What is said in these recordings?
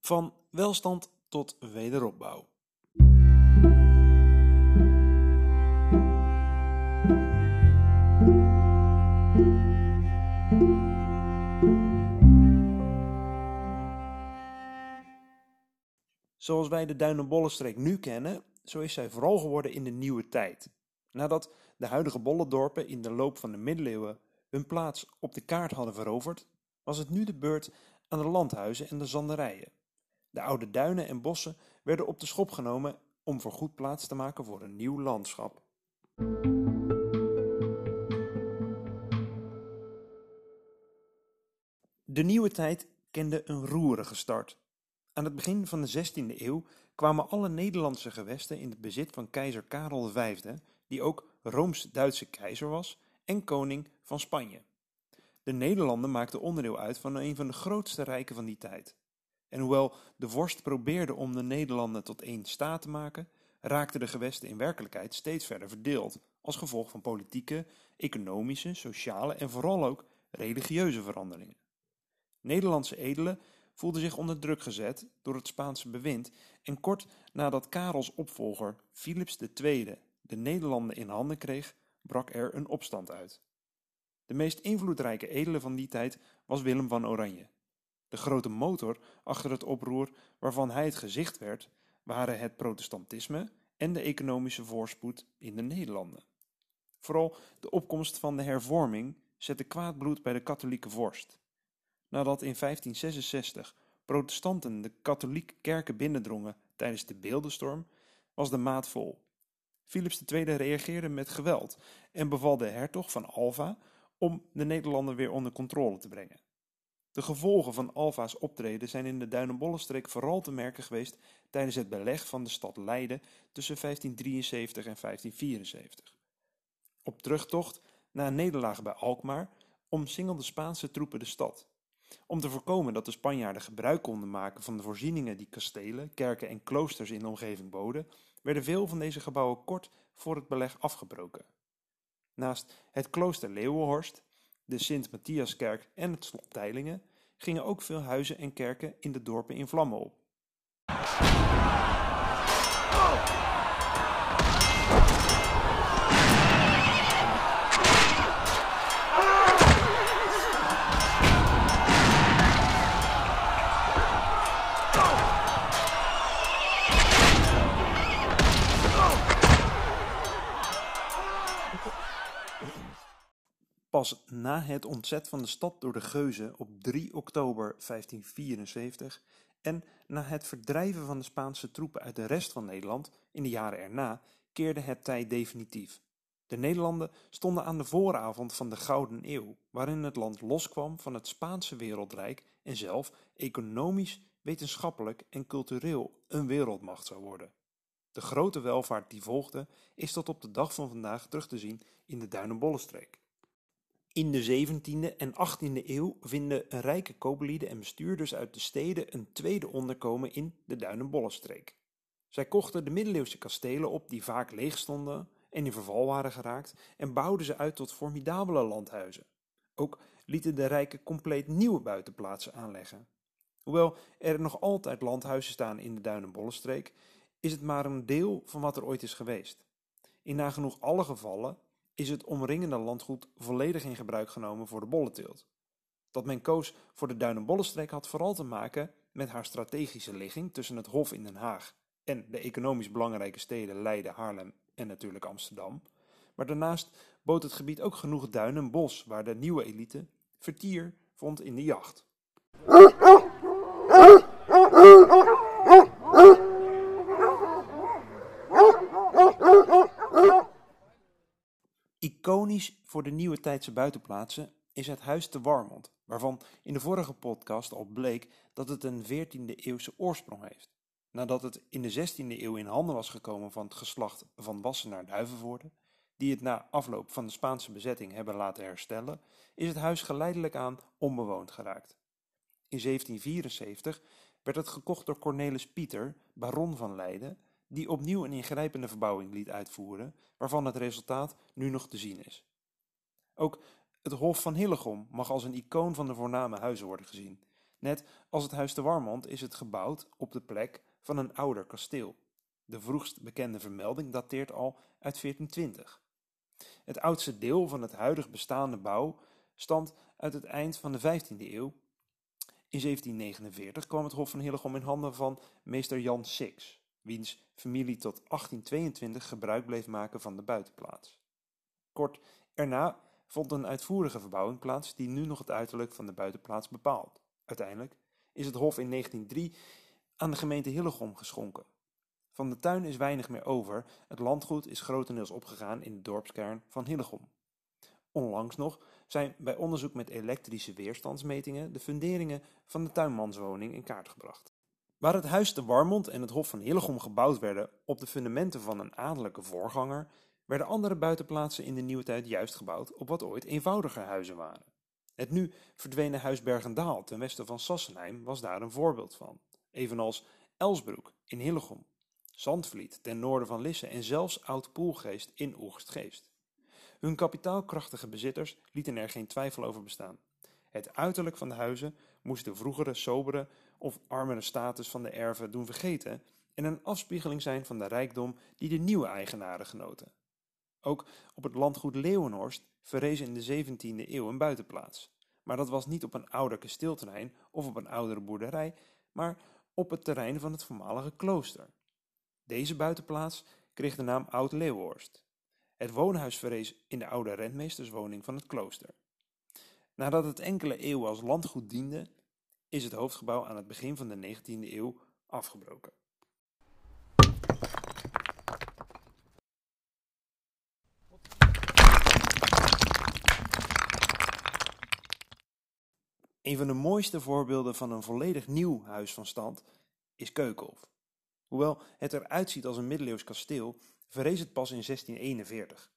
Van welstand tot wederopbouw. Zoals wij de Duinenbollenstreek nu kennen, zo is zij vooral geworden in de nieuwe tijd. Nadat de huidige bollendorpen in de loop van de middeleeuwen hun plaats op de kaart hadden veroverd, was het nu de beurt aan de landhuizen en de zanderijen. De oude duinen en bossen werden op de schop genomen om voorgoed plaats te maken voor een nieuw landschap. De nieuwe tijd kende een roerige start. Aan het begin van de 16e eeuw kwamen alle Nederlandse gewesten in het bezit van keizer Karel V, die ook Rooms-Duitse keizer was en koning van Spanje. De Nederlanden maakten onderdeel uit van een van de grootste rijken van die tijd. En hoewel de vorst probeerde om de Nederlanden tot één staat te maken, raakten de gewesten in werkelijkheid steeds verder verdeeld, als gevolg van politieke, economische, sociale en vooral ook religieuze veranderingen. Nederlandse edelen voelden zich onder druk gezet door het Spaanse bewind en kort nadat Karels opvolger Philips II de Nederlanden in handen kreeg, brak er een opstand uit. De meest invloedrijke edele van die tijd was Willem van Oranje. De grote motor achter het oproer waarvan hij het gezicht werd, waren het protestantisme en de economische voorspoed in de Nederlanden. Vooral de opkomst van de hervorming zette kwaad bloed bij de katholieke vorst. Nadat in 1566 protestanten de katholieke kerken binnendrongen tijdens de beeldenstorm, was de maat vol. Philips II reageerde met geweld en beval de hertog van Alva om de Nederlanden weer onder controle te brengen. De gevolgen van Alva's optreden zijn in de Duinenbollenstreek vooral te merken geweest tijdens het beleg van de stad Leiden tussen 1573 en 1574. Op terugtocht na een nederlaag bij Alkmaar omsingelden Spaanse troepen de stad. Om te voorkomen dat de Spanjaarden gebruik konden maken van de voorzieningen die kastelen, kerken en kloosters in de omgeving boden, werden veel van deze gebouwen kort voor het beleg afgebroken. Naast het klooster Leeuwenhorst, de Sint-Matthiaskerk en het slot Teilingen gingen ook veel huizen en kerken in de dorpen in vlammen op. Na het ontzet van de stad door de Geuzen op 3 oktober 1574 en na het verdrijven van de Spaanse troepen uit de rest van Nederland in de jaren erna keerde het tij definitief. De Nederlanden stonden aan de vooravond van de Gouden Eeuw, waarin het land loskwam van het Spaanse wereldrijk en zelf economisch, wetenschappelijk en cultureel een wereldmacht zou worden. De grote welvaart die volgde is tot op de dag van vandaag terug te zien in de Duinenbollenstreek. In de 17e en 18e eeuw vinden rijke kooplieden en bestuurders uit de steden een tweede onderkomen in de Duinenbollenstreek. Zij kochten de middeleeuwse kastelen op die vaak leeg stonden en in verval waren geraakt en bouwden ze uit tot formidabele landhuizen. Ook lieten de rijken compleet nieuwe buitenplaatsen aanleggen. Hoewel er nog altijd landhuizen staan in de Duinenbollenstreek, is het maar een deel van wat er ooit is geweest. In nagenoeg alle gevallen is het omringende landgoed volledig in gebruik genomen voor de bollenteelt. Dat men koos voor de Duinenbollenstreek had vooral te maken met haar strategische ligging tussen het Hof in Den Haag en de economisch belangrijke steden Leiden, Haarlem en natuurlijk Amsterdam. Maar daarnaast bood het gebied ook genoeg duin en bos waar de nieuwe elite vertier vond in de jacht. Iconisch voor de nieuwe tijdse buitenplaatsen is het Huis te Warmond, waarvan in de vorige podcast al bleek dat het een 14e eeuwse oorsprong heeft. Nadat het in de 16e eeuw in handen was gekomen van het geslacht van Wassenaar-Duivenvoorde, die het na afloop van de Spaanse bezetting hebben laten herstellen, is het huis geleidelijk aan onbewoond geraakt. In 1774 werd het gekocht door Cornelis Pieter, baron van Leiden, die opnieuw een ingrijpende verbouwing liet uitvoeren, waarvan het resultaat nu nog te zien is. Ook het Hof van Hillegom mag als een icoon van de voorname huizen worden gezien. Net als het Huis de Warmond is het gebouwd op de plek van een ouder kasteel. De vroegst bekende vermelding dateert al uit 1420. Het oudste deel van het huidig bestaande bouw stamt uit het eind van de 15e eeuw. In 1749 kwam het Hof van Hillegom in handen van meester Jan Six, wiens familie tot 1822 gebruik bleef maken van de buitenplaats. Kort erna vond een uitvoerige verbouwing plaats die nu nog het uiterlijk van de buitenplaats bepaalt. Uiteindelijk is het hof in 1903 aan de gemeente Hillegom geschonken. Van de tuin is weinig meer over, het landgoed is grotendeels opgegaan in de dorpskern van Hillegom. Onlangs nog zijn bij onderzoek met elektrische weerstandsmetingen de funderingen van de tuinmanswoning in kaart gebracht. Waar het huis de Warmond en het hof van Hillegom gebouwd werden op de fundamenten van een adellijke voorganger, werden andere buitenplaatsen in de nieuwe tijd juist gebouwd op wat ooit eenvoudiger huizen waren. Het nu verdwenen huis Bergendaal ten westen van Sassenheim was daar een voorbeeld van, evenals Elsbroek in Hillegom, Zandvliet ten noorden van Lisse en zelfs Oud-Poelgeest in Oegstgeest. Hun kapitaalkrachtige bezitters lieten er geen twijfel over bestaan. Het uiterlijk van de huizen moest de vroegere sobere of armere status van de erven doen vergeten en een afspiegeling zijn van de rijkdom die de nieuwe eigenaren genoten. Ook op het landgoed Leeuwenhorst verrees in de 17e eeuw een buitenplaats. Maar dat was niet op een ouder kasteelterrein of op een oudere boerderij, maar op het terrein van het voormalige klooster. Deze buitenplaats kreeg de naam Oud Leeuwenhorst. Het woonhuis verrees in de oude rentmeesterswoning van het klooster. Nadat het enkele eeuwen als landgoed diende, is het hoofdgebouw aan het begin van de 19e eeuw afgebroken. Een van de mooiste voorbeelden van een volledig nieuw huis van stand is Keukenhof. Hoewel het eruit ziet als een middeleeuws kasteel, verrees het pas in 1641.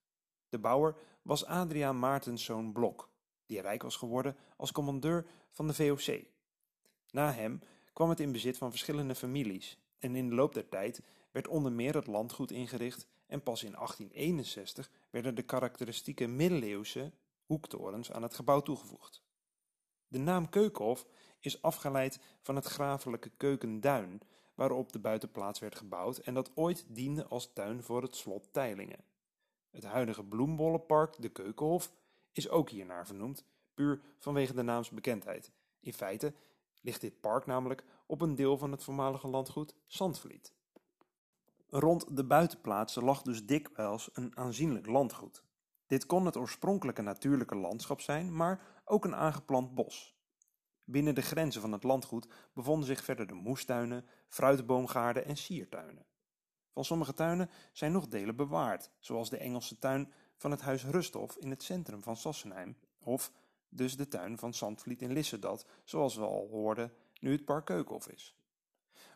De bouwer was Adriaan Maartenszoon Blok, die rijk was geworden als commandeur van de VOC. Na hem kwam het in bezit van verschillende families en in de loop der tijd werd onder meer het landgoed ingericht en pas in 1861 werden de karakteristieke middeleeuwse hoektorens aan het gebouw toegevoegd. De naam Keukenhof is afgeleid van het grafelijke Keukenduin, waarop de buitenplaats werd gebouwd en dat ooit diende als tuin voor het slot Teylingen. Het huidige bloembollenpark, de Keukenhof, is ook hiernaar vernoemd, puur vanwege de naamsbekendheid. In feite ligt dit park namelijk op een deel van het voormalige landgoed Zandvliet. Rond de buitenplaatsen lag dus dikwijls een aanzienlijk landgoed. Dit kon het oorspronkelijke natuurlijke landschap zijn, maar ook een aangeplant bos. Binnen de grenzen van het landgoed bevonden zich verder de moestuinen, fruitboomgaarden en siertuinen. Van sommige tuinen zijn nog delen bewaard, zoals de Engelse tuin van het huis Rusthof in het centrum van Sassenheim, of dus de tuin van Zandvliet in Lissedat, zoals we al hoorden nu het park Keukenhof is.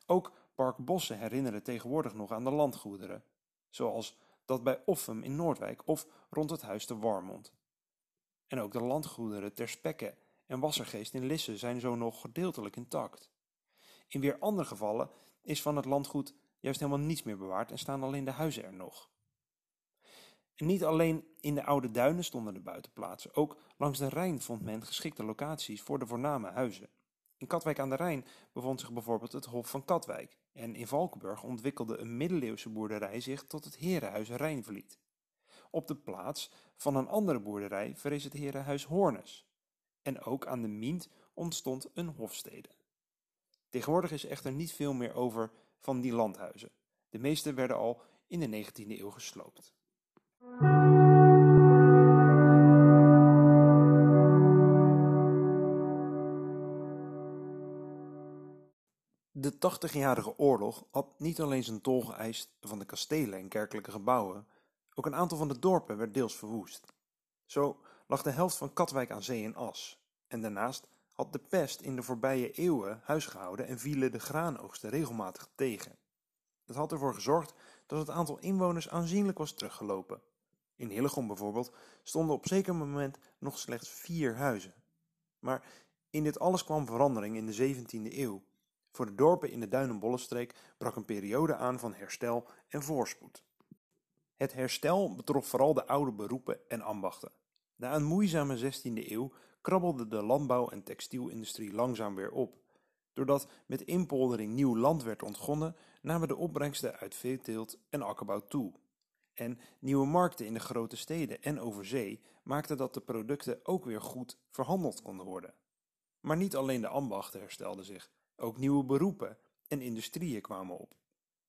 Ook park Bossen herinneren tegenwoordig nog aan de landgoederen, zoals dat bij Offum in Noordwijk of rond het huis de Warmond. En ook de landgoederen ter Spekke en Wassergeest in Lisse zijn zo nog gedeeltelijk intact. In weer andere gevallen is van het landgoed juist helemaal niets meer bewaard en staan alleen de huizen er nog. En niet alleen in de oude duinen stonden de buitenplaatsen, ook langs de Rijn vond men geschikte locaties voor de voorname huizen. In Katwijk aan de Rijn bevond zich bijvoorbeeld het Hof van Katwijk en in Valkenburg ontwikkelde een middeleeuwse boerderij zich tot het herenhuis Rijnvliet. Op de plaats van een andere boerderij verrees het herenhuis Hoornes. En ook aan de Mient ontstond een hofstede. Tegenwoordig is echter niet veel meer over van die landhuizen. De meeste werden al in de 19e eeuw gesloopt. De Tachtigjarige Oorlog had niet alleen zijn tol geëist van de kastelen en kerkelijke gebouwen, ook een aantal van de dorpen werd deels verwoest. Zo lag de helft van Katwijk aan zee in as, en daarnaast had de pest in de voorbije eeuwen huisgehouden en vielen de graanoogsten regelmatig tegen. Dat had ervoor gezorgd dat het aantal inwoners aanzienlijk was teruggelopen. In Hillegom bijvoorbeeld stonden op zeker moment nog slechts vier huizen. Maar in dit alles kwam verandering in de 17e eeuw. Voor de dorpen in de Duin- brak een periode aan van herstel en voorspoed. Het herstel betrof vooral de oude beroepen en ambachten. Na een moeizame 16e eeuw krabbelde de landbouw- en textielindustrie langzaam weer op Doordat met inpoldering nieuw land werd ontgonnen, namen de opbrengsten uit veeteelt en akkerbouw toe. En nieuwe markten in de grote steden en over zee maakten dat de producten ook weer goed verhandeld konden worden. Maar niet alleen de ambachten herstelden zich, ook nieuwe beroepen en industrieën kwamen op.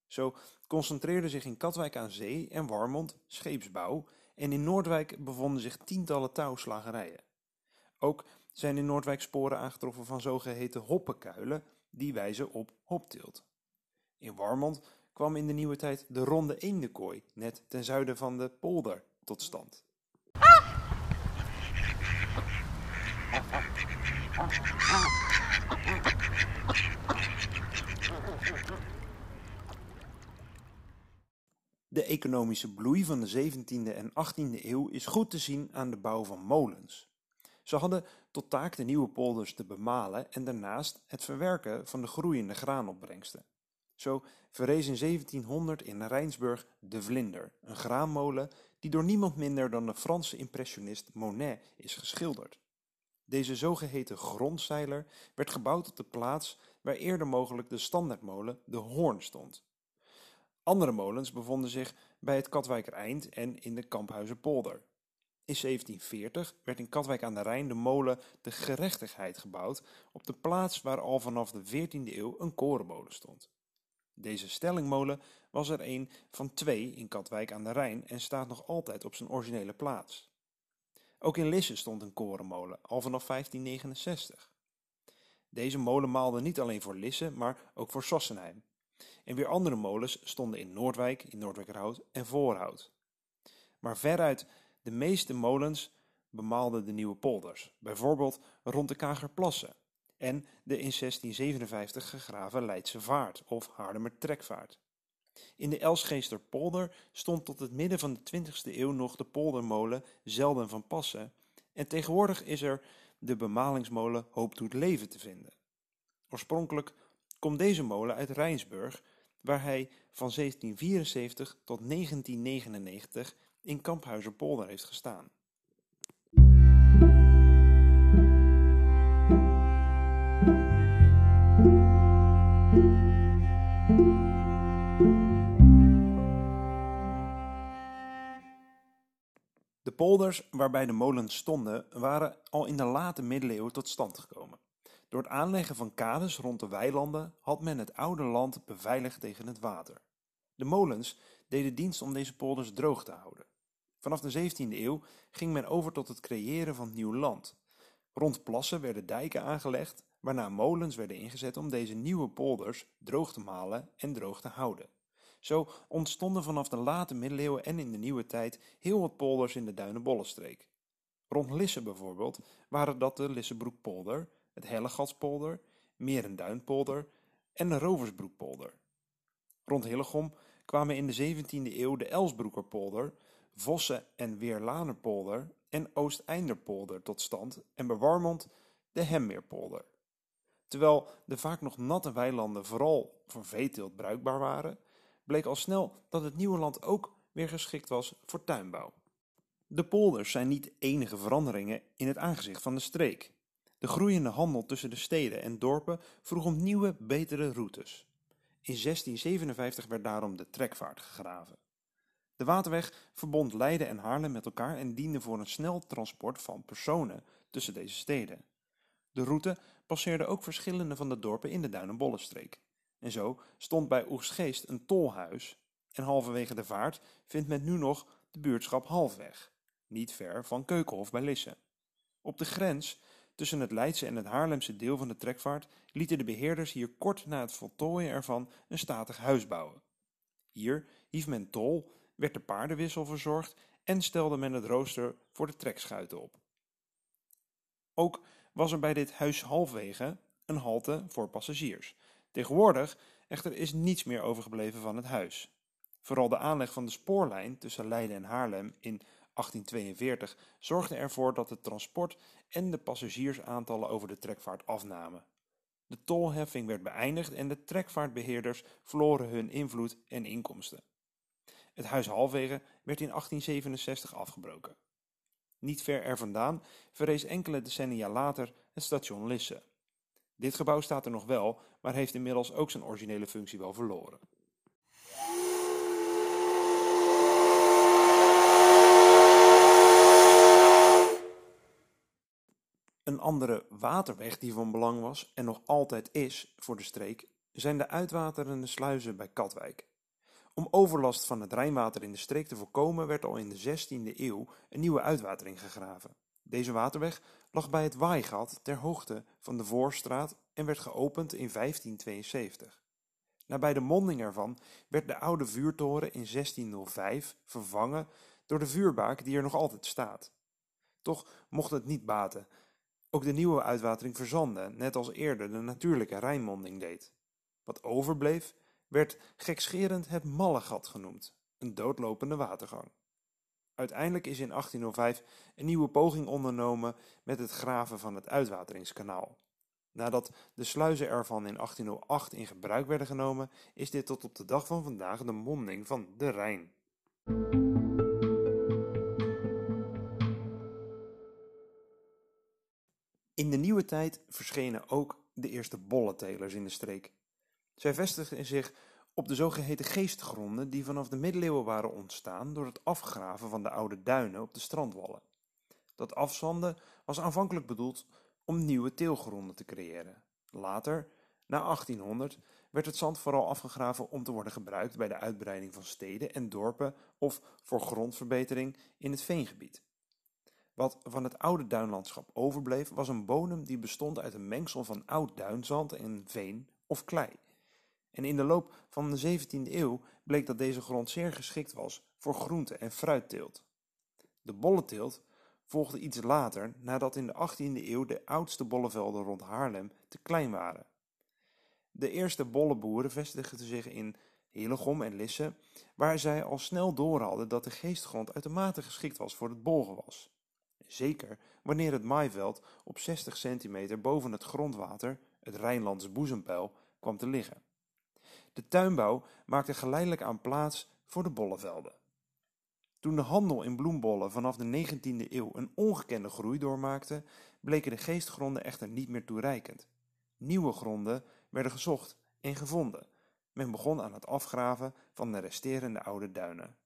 Zo concentreerde zich in Katwijk aan Zee en Warmond scheepsbouw en in Noordwijk bevonden zich tientallen touwslagerijen. Ook zijn in Noordwijk sporen aangetroffen van zogeheten hoppenkuilen die wijzen op hopteelt. In Warmond kwam in de nieuwe tijd de ronde eendenkooi, net ten zuiden van de polder, tot stand. De economische bloei van de 17e en 18e eeuw is goed te zien aan de bouw van molens. Ze hadden tot taak de nieuwe polders te bemalen en daarnaast het verwerken van de groeiende graanopbrengsten. Zo verrees in 1700 in Rijnsburg de Vlinder, een graanmolen die door niemand minder dan de Franse impressionist Monet is geschilderd. Deze zogeheten grondzeiler werd gebouwd op de plaats waar eerder mogelijk de standaardmolen de Hoorn stond. Andere molens bevonden zich bij het Katwijker Eind en in de Kamphuizenpolder. In 1740 werd in Katwijk aan de Rijn de molen De Gerechtigheid gebouwd op de plaats waar al vanaf de 14e eeuw een korenmolen stond. Deze stellingmolen was er een van twee in Katwijk aan de Rijn en staat nog altijd op zijn originele plaats. Ook in Lisse stond een korenmolen, al vanaf 1569. Deze molen maalde niet alleen voor Lisse, maar ook voor Sossenheim. En weer andere molens stonden in Noordwijk, in Noordwijkerhout en Voorhout. Maar veruit de meeste molens bemaalden de nieuwe polders, bijvoorbeeld rond de Kagerplassen en de in 1657 gegraven Leidse Vaart of Haarlemmer Trekvaart. In de Elsgeesterpolder stond tot het midden van de 20e eeuw nog de poldermolen Zelden van Passen en tegenwoordig is er de bemalingsmolen Hoop doet leven te vinden. Oorspronkelijk komt deze molen uit Rijnsburg, waar hij van 1774 tot 1999 in Kamphuizenpolder heeft gestaan. De polders waarbij de molens stonden waren al in de late middeleeuwen tot stand gekomen. Door het aanleggen van kades rond de weilanden had men het oude land beveiligd tegen het water. De molens deden dienst om deze polders droog te houden. Vanaf de 17e eeuw ging men over tot het creëren van nieuw land. Rond plassen werden dijken aangelegd, waarna molens werden ingezet om deze nieuwe polders droog te malen en droog te houden. Zo ontstonden vanaf de late middeleeuwen en in de nieuwe tijd heel wat polders in de Duinenbollenstreek. Rond Lisse bijvoorbeeld waren dat de Lissebroekpolder, het Hellegatspolder, Merenduinpolder en de Roversbroekpolder. Rond Hillegom kwamen in de 17e eeuw de Elsbroekerpolder, Vossen en Weerlanerpolder en Oosteinderpolder tot stand en bij Warmond de Hemmeerpolder. Terwijl de vaak nog natte weilanden vooral voor veeteelt bruikbaar waren, bleek al snel dat het nieuwe land ook weer geschikt was voor tuinbouw. De polders zijn niet enige veranderingen in het aangezicht van de streek. De groeiende handel tussen de steden en dorpen vroeg om nieuwe, betere routes. In 1657 werd daarom de trekvaart gegraven. De waterweg verbond Leiden en Haarlem met elkaar en diende voor een snel transport van personen tussen deze steden. De route passeerde ook verschillende van de dorpen in de Duinenbollenstreek. En zo stond bij Oegstgeest een tolhuis en halverwege de vaart vindt men nu nog de buurtschap Halfweg, niet ver van Keukenhof bij Lisse. Op de grens tussen het Leidse en het Haarlemse deel van de trekvaart lieten de beheerders hier kort na het voltooien ervan een statig huis bouwen. Hier hief men tol, werd de paardenwissel verzorgd en stelde men het rooster voor de trekschuiten op. Ook was er bij dit huis halfwege een halte voor passagiers. Tegenwoordig echter is niets meer overgebleven van het huis. Vooral de aanleg van de spoorlijn tussen Leiden en Haarlem in 1842 zorgde ervoor dat het transport en de passagiersaantallen over de trekvaart afnamen. De tolheffing werd beëindigd en de trekvaartbeheerders verloren hun invloed en inkomsten. Het huis halfwege werd in 1867 afgebroken. Niet ver er vandaan verrees enkele decennia later het station Lisse. Dit gebouw staat er nog wel, maar heeft inmiddels ook zijn originele functie wel verloren. Een andere waterweg die van belang was en nog altijd is voor de streek, zijn de uitwaterende sluizen bij Katwijk. Om overlast van het Rijnwater in de streek te voorkomen werd al in de 16e eeuw een nieuwe uitwatering gegraven. Deze waterweg lag bij het Waaigat ter hoogte van de Voorstraat en werd geopend in 1572. Nabij de monding ervan werd de oude vuurtoren in 1605 vervangen door de vuurbaak die er nog altijd staat. Toch mocht het niet baten. Ook de nieuwe uitwatering verzandde, net als eerder de natuurlijke Rijnmonding deed. Wat overbleef, werd gekscherend het Mallegat genoemd, een doodlopende watergang. Uiteindelijk is in 1805 een nieuwe poging ondernomen met het graven van het uitwateringskanaal. Nadat de sluizen ervan in 1808 in gebruik werden genomen, is dit tot op de dag van vandaag de monding van de Rijn. In de nieuwe tijd verschenen ook de eerste bolletelers in de streek. Zij vestigden zich op de zogeheten geestgronden die vanaf de middeleeuwen waren ontstaan door het afgraven van de oude duinen op de strandwallen. Dat afzanden was aanvankelijk bedoeld om nieuwe teelgronden te creëren. Later, na 1800, werd het zand vooral afgegraven om te worden gebruikt bij de uitbreiding van steden en dorpen of voor grondverbetering in het veengebied. Wat van het oude duinlandschap overbleef was een bodem die bestond uit een mengsel van oud duinzand en veen of klei. En in de loop van de 17e eeuw bleek dat deze grond zeer geschikt was voor groente- en fruitteelt. De bolleteelt volgde iets later nadat in de 18e eeuw de oudste bollevelden rond Haarlem te klein waren. De eerste bolleboeren vestigden zich in Hillegom en Lisse, waar zij al snel door hadden dat de geestgrond uitermate geschikt was voor het bolgewas. Zeker wanneer het maaiveld op 60 centimeter boven het grondwater, het Rijnlands boezempeil, kwam te liggen. De tuinbouw maakte geleidelijk aan plaats voor de bollevelden. Toen de handel in bloembollen vanaf de 19e eeuw een ongekende groei doormaakte, bleken de geestgronden echter niet meer toereikend. Nieuwe gronden werden gezocht en gevonden. Men begon aan het afgraven van de resterende oude duinen.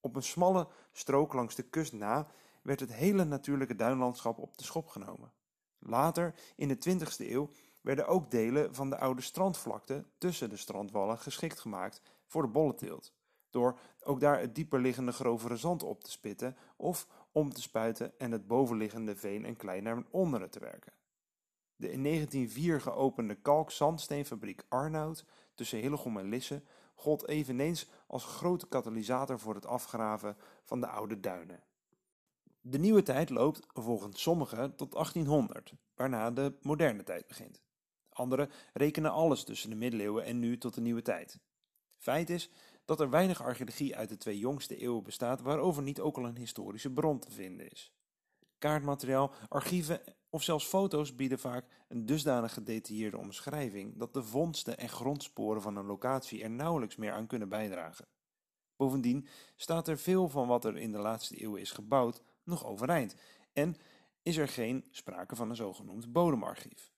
Op een smalle strook langs de kust na werd het hele natuurlijke duinlandschap op de schop genomen. Later, in de 20e eeuw, werden ook delen van de oude strandvlakte tussen de strandwallen geschikt gemaakt voor de bolleteelt, door ook daar het dieper liggende grovere zand op te spitten of om te spuiten en het bovenliggende veen en klei naar onderen te werken. De in 1904 geopende kalk-zandsteenfabriek Arnoud tussen Hillegom en Lisse gold eveneens als grote katalysator voor het afgraven van de oude duinen. De nieuwe tijd loopt volgens sommigen tot 1800, waarna de moderne tijd begint. Anderen rekenen alles tussen de middeleeuwen en nu tot de nieuwe tijd. Feit is dat er weinig archeologie uit de twee jongste eeuwen bestaat waarover niet ook al een historische bron te vinden is. Kaartmateriaal, archieven of zelfs foto's bieden vaak een dusdanig gedetailleerde omschrijving dat de vondsten en grondsporen van een locatie er nauwelijks meer aan kunnen bijdragen. Bovendien staat er veel van wat er in de laatste eeuwen is gebouwd nog overeind en is er geen sprake van een zogenoemd bodemarchief.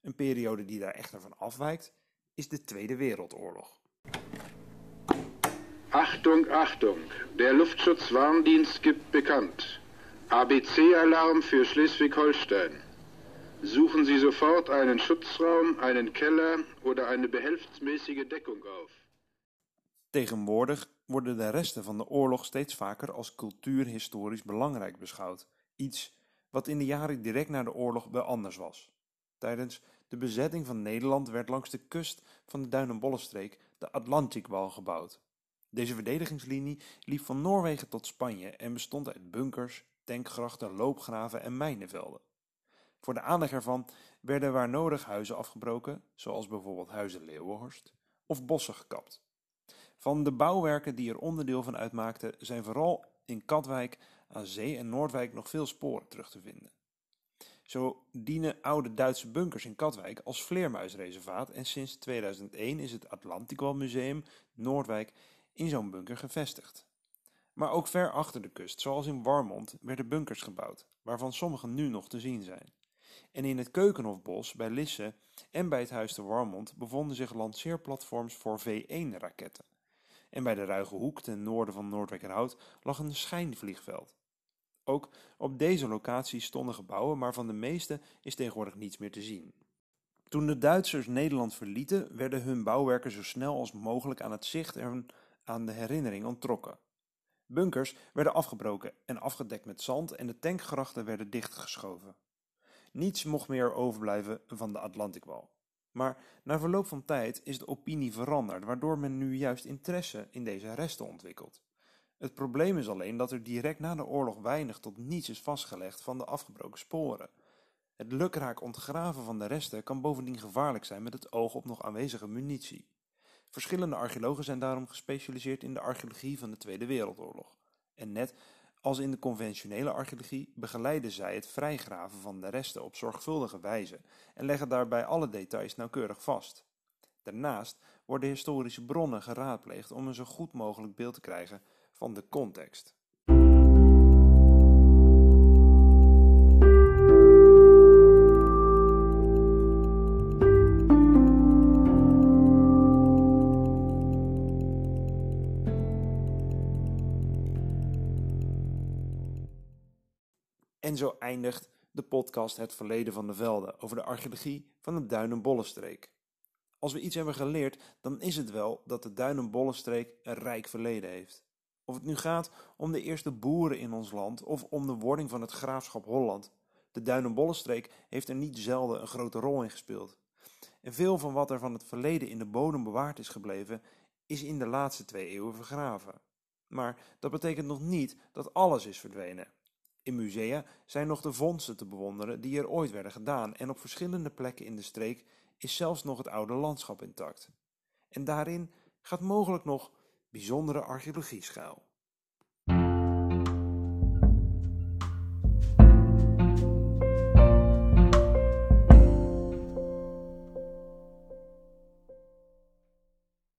Een periode die daar echter van afwijkt, is de Tweede Wereldoorlog. Achtung, Achtung! Der Luftschutzwarndienst gibt bekannt. ABC-Alarm für Schleswig-Holstein. Suchen Sie sofort einen Schutzraum, einen Keller oder eine behelfsmäßige Deckung auf. Tegenwoordig worden de resten van de oorlog steeds vaker als cultuurhistorisch belangrijk beschouwd. Iets wat in de jaren direct na de oorlog wel anders was. Tijdens de bezetting van Nederland werd langs de kust van de Duin- de Atlantikwal gebouwd. Deze verdedigingslinie liep van Noorwegen tot Spanje en bestond uit bunkers, tankgrachten, loopgraven en mijnenvelden. Voor de aanleg ervan werden waar nodig huizen afgebroken, zoals bijvoorbeeld huizen Leeuwenhorst, of bossen gekapt. Van de bouwwerken die er onderdeel van uitmaakten zijn vooral in Katwijk, aan Zee en Noordwijk nog veel sporen terug te vinden. Zo dienen oude Duitse bunkers in Katwijk als vleermuisreservaat en sinds 2001 is het Atlantikwal Museum Noordwijk in zo'n bunker gevestigd. Maar ook ver achter de kust, zoals in Warmond, werden bunkers gebouwd, waarvan sommige nu nog te zien zijn. En in het Keukenhofbos bij Lisse en bij het Huis de Warmond bevonden zich lanceerplatforms voor V1-raketten. En bij de Ruige Hoek ten noorden van Noordwijkerhout lag een schijnvliegveld. Ook op deze locatie stonden gebouwen, maar van de meeste is tegenwoordig niets meer te zien. Toen de Duitsers Nederland verlieten, werden hun bouwwerken zo snel als mogelijk aan het zicht en aan de herinnering onttrokken. Bunkers werden afgebroken en afgedekt met zand en de tankgrachten werden dichtgeschoven. Niets mocht meer overblijven van de Atlantikwal. Maar na verloop van tijd is de opinie veranderd, waardoor men nu juist interesse in deze resten ontwikkelt. Het probleem is alleen dat er direct na de oorlog weinig tot niets is vastgelegd van de afgebroken sporen. Het lukraak ontgraven van de resten kan bovendien gevaarlijk zijn met het oog op nog aanwezige munitie. Verschillende archeologen zijn daarom gespecialiseerd in de archeologie van de Tweede Wereldoorlog. En net als in de conventionele archeologie begeleiden zij het vrijgraven van de resten op zorgvuldige wijze en leggen daarbij alle details nauwkeurig vast. Daarnaast worden historische bronnen geraadpleegd om een zo goed mogelijk beeld te krijgen van de context. En zo eindigt de podcast Het Verleden van de Velden over de archeologie van de Duinen-Bollenstreek. Als we iets hebben geleerd, dan is het wel dat de Duinen-Bollenstreek een rijk verleden heeft. Of het nu gaat om de eerste boeren in ons land of om de wording van het graafschap Holland. De Duinen-Bollenstreek heeft er niet zelden een grote rol in gespeeld. En veel van wat er van het verleden in de bodem bewaard is gebleven, is in de laatste twee eeuwen vergraven. Maar dat betekent nog niet dat alles is verdwenen. In musea zijn nog de vondsten te bewonderen die er ooit werden gedaan en op verschillende plekken in de streek is zelfs nog het oude landschap intact. En daarin gaat mogelijk nog bijzondere archeologie schuil.